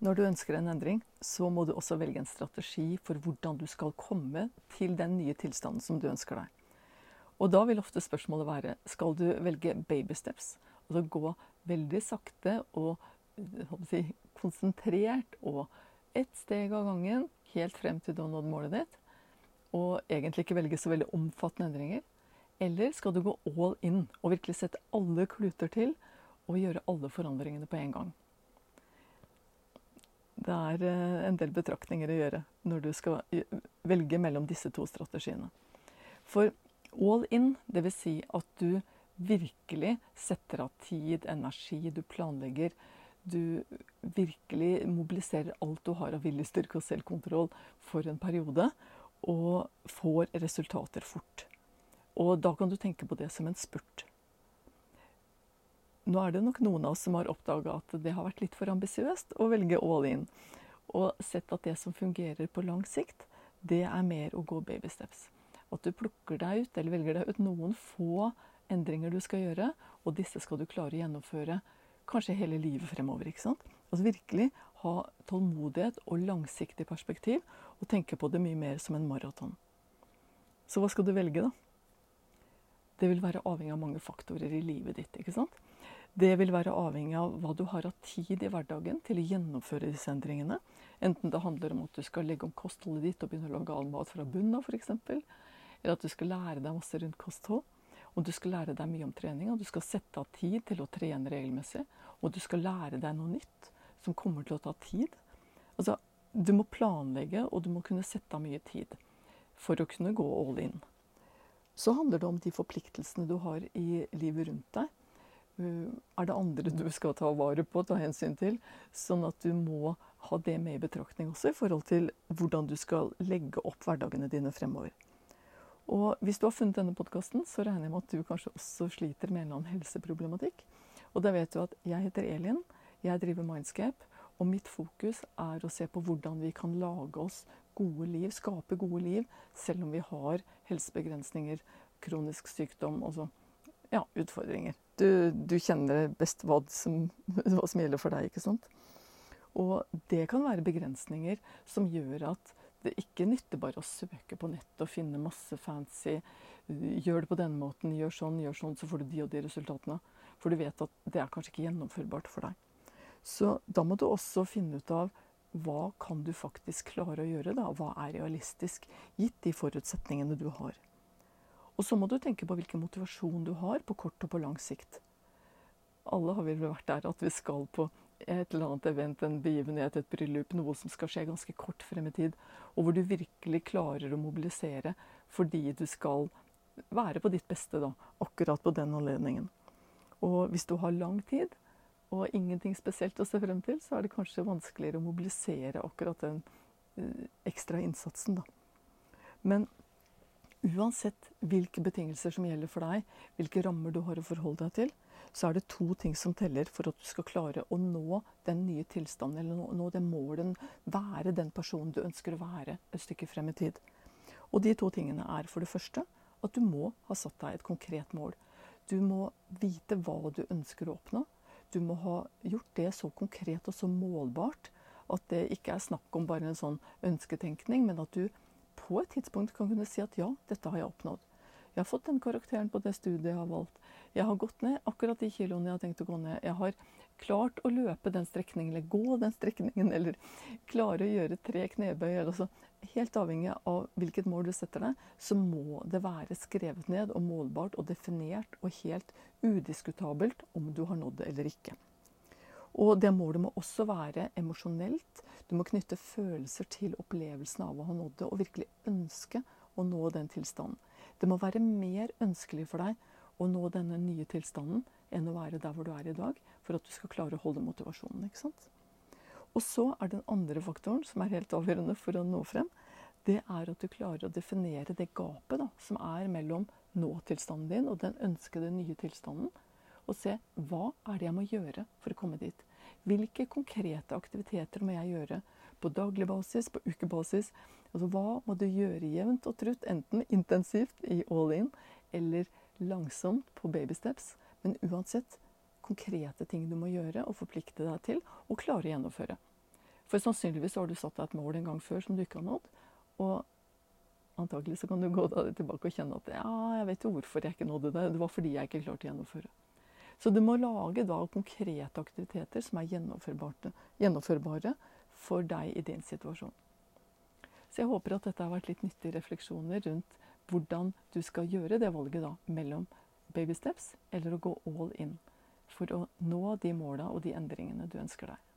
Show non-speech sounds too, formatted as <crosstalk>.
Når du ønsker en endring, så må du også velge en strategi for hvordan du skal komme til den nye tilstanden som du ønsker deg. Og da vil ofte spørsmålet være skal du velge baby steps, altså gå veldig sakte og si, konsentrert og ett steg av gangen helt frem til du har nådd målet ditt, og egentlig ikke velge så veldig omfattende endringer? Eller skal du gå all in og virkelig sette alle kluter til og gjøre alle forandringene på en gang? Det er eh, en del betraktninger å gjøre når du skal velge mellom disse to strategiene. For all in, dvs. Si at du virkelig setter av tid, energi, du planlegger. Du virkelig mobiliserer alt du har av viljestyrke og selvkontroll for en periode, og får resultater fort. Og da kan du tenke på det som en spurt. Nå er det nok noen av oss som har oppdaga at det har vært litt for ambisiøst å velge all in. Og sett at det som fungerer på lang sikt, det er mer å gå baby steps. At du plukker deg ut, eller velger deg ut noen få endringer du skal gjøre, og disse skal du klare å gjennomføre kanskje hele livet fremover. ikke sant? Altså virkelig ha tålmodighet og langsiktig perspektiv, og tenke på det mye mer som en maraton. Så hva skal du velge, da? Det vil være avhengig av mange faktorer i livet ditt. ikke sant? Det vil være avhengig av hva du har av tid i hverdagen til å gjennomføre disse endringene. Enten det handler om at du skal legge om kostholdet ditt og begynne å lage all mat fra bunnen av f.eks. Eller at du skal lære deg masse rundt kosthold. Og du skal lære deg mye om trening, og du skal sette av tid til å trene regelmessig. Og du skal lære deg noe nytt som kommer til å ta tid. Altså, du må planlegge, og du må kunne sette av mye tid for å kunne gå all in. Så handler det om de forpliktelsene du har i livet rundt deg. Eh, er det andre du skal ta vare på, ta hensyn til. Sånn at du må ha det med i betraktning også i forhold til hvordan du skal legge opp hverdagene dine fremover. Og hvis du har funnet denne podkasten, så regner jeg med at du kanskje også sliter med en eller annen helseproblematikk. Og da vet du at jeg heter Elin, jeg driver Mindscape, og mitt fokus er å se på hvordan vi kan lage oss gode liv, skape gode liv, selv om vi har helsebegrensninger, kronisk sykdom, altså ja, utfordringer. Du, du kjenner best hva som, <laughs> hva som, gjelder for deg, ikke sant? Og det kan være begrensninger som gjør at det ikke nytter bare å søke på nettet og finne masse fancy Gjør det på denne måten, gjør sånn, gjør sånn, så får du de og de resultatene. For du vet at det er kanskje ikke gjennomførbart for deg. Så da må du også finne ut av hva kan du faktisk klare å gjøre? da? Hva er realistisk, gitt de forutsetningene du har? Og så må du tenke på hvilken motivasjon du har på kort og på lang sikt. Alle har vel vært der at vi skal på et eller annet event, en begivenhet, et bryllup, noe som skal skje ganske kort frem i tid, og hvor du virkelig klarer å mobilisere fordi du skal være på ditt beste da, akkurat på den anledningen. Og hvis du har lang tid og ingenting spesielt å se frem til, så er det kanskje vanskeligere å mobilisere akkurat den eh, ekstra innsatsen, da. Men uansett hvilke betingelser som gjelder for deg, hvilke rammer du har å forholde deg til, så er det to ting som teller for at du skal klare å nå den nye tilstanden, eller nå, det målet, være den personen du ønsker å være et stykke frem i tid. Og de to tingene er for det første at du må ha satt deg et konkret mål. Du må vite hva du ønsker å oppnå. Du må ha gjort det så konkret og så målbart at det ikke er snakk om bare en sånn ønsketenkning, men at du på et tidspunkt kan kunne si at ja, dette har jeg oppnådd. Jeg har fått den karakteren på det studiet jeg har valgt. Jeg har gått ned akkurat de kiloene jeg har tenkt å gå ned. Jeg har klart å løpe den strekningen, eller gå den strekningen, <laughs> eller klare å gjøre tre knebøy. Altså, helt avhengig av hvilket mål du setter deg, så må det være skrevet ned og målbart og definert og helt udiskutabelt om du har nådd det eller ikke. Og det målet må også være emosjonelt. Du må knytte følelser til opplevelsen av å ha nådd det, og virkelig ønske å nå den tilstanden. Det må være mer ønskelig for deg å nå denne nye tilstanden enn å være der hvor du er i dag, for at du skal klare å holde motivasjonen. ikke sant? Og så er den andre faktoren som er helt avgjørende for å nå frem, det er at du klarer å definere det gapet da, som er mellom nå-tilstanden din og den ønskede nye tilstanden, og se hva er det jeg må gjøre for å komme dit. Hvilke konkrete aktiviteter må jeg gjøre på daglig basis, på ukebasis? Altså, hva må du gjøre jevnt og trutt, enten intensivt i all in eller langsomt på baby steps? Men uansett konkrete ting du må gjøre og forplikte deg til og klare å gjennomføre. For sannsynligvis har du satt deg et mål en gang før som du ikke har nådd. Og antagelig så kan du gå tilbake og kjenne at ja, jeg vet jo hvorfor jeg ikke nådde det. Det var fordi jeg ikke klarte å gjennomføre. Så du må lage da konkrete aktiviteter som er gjennomførbare, for deg i din situasjon. Så jeg håper at dette har vært litt nyttige refleksjoner rundt hvordan du skal gjøre det valget da mellom baby steps eller å gå all in for å nå de måla og de endringene du ønsker deg.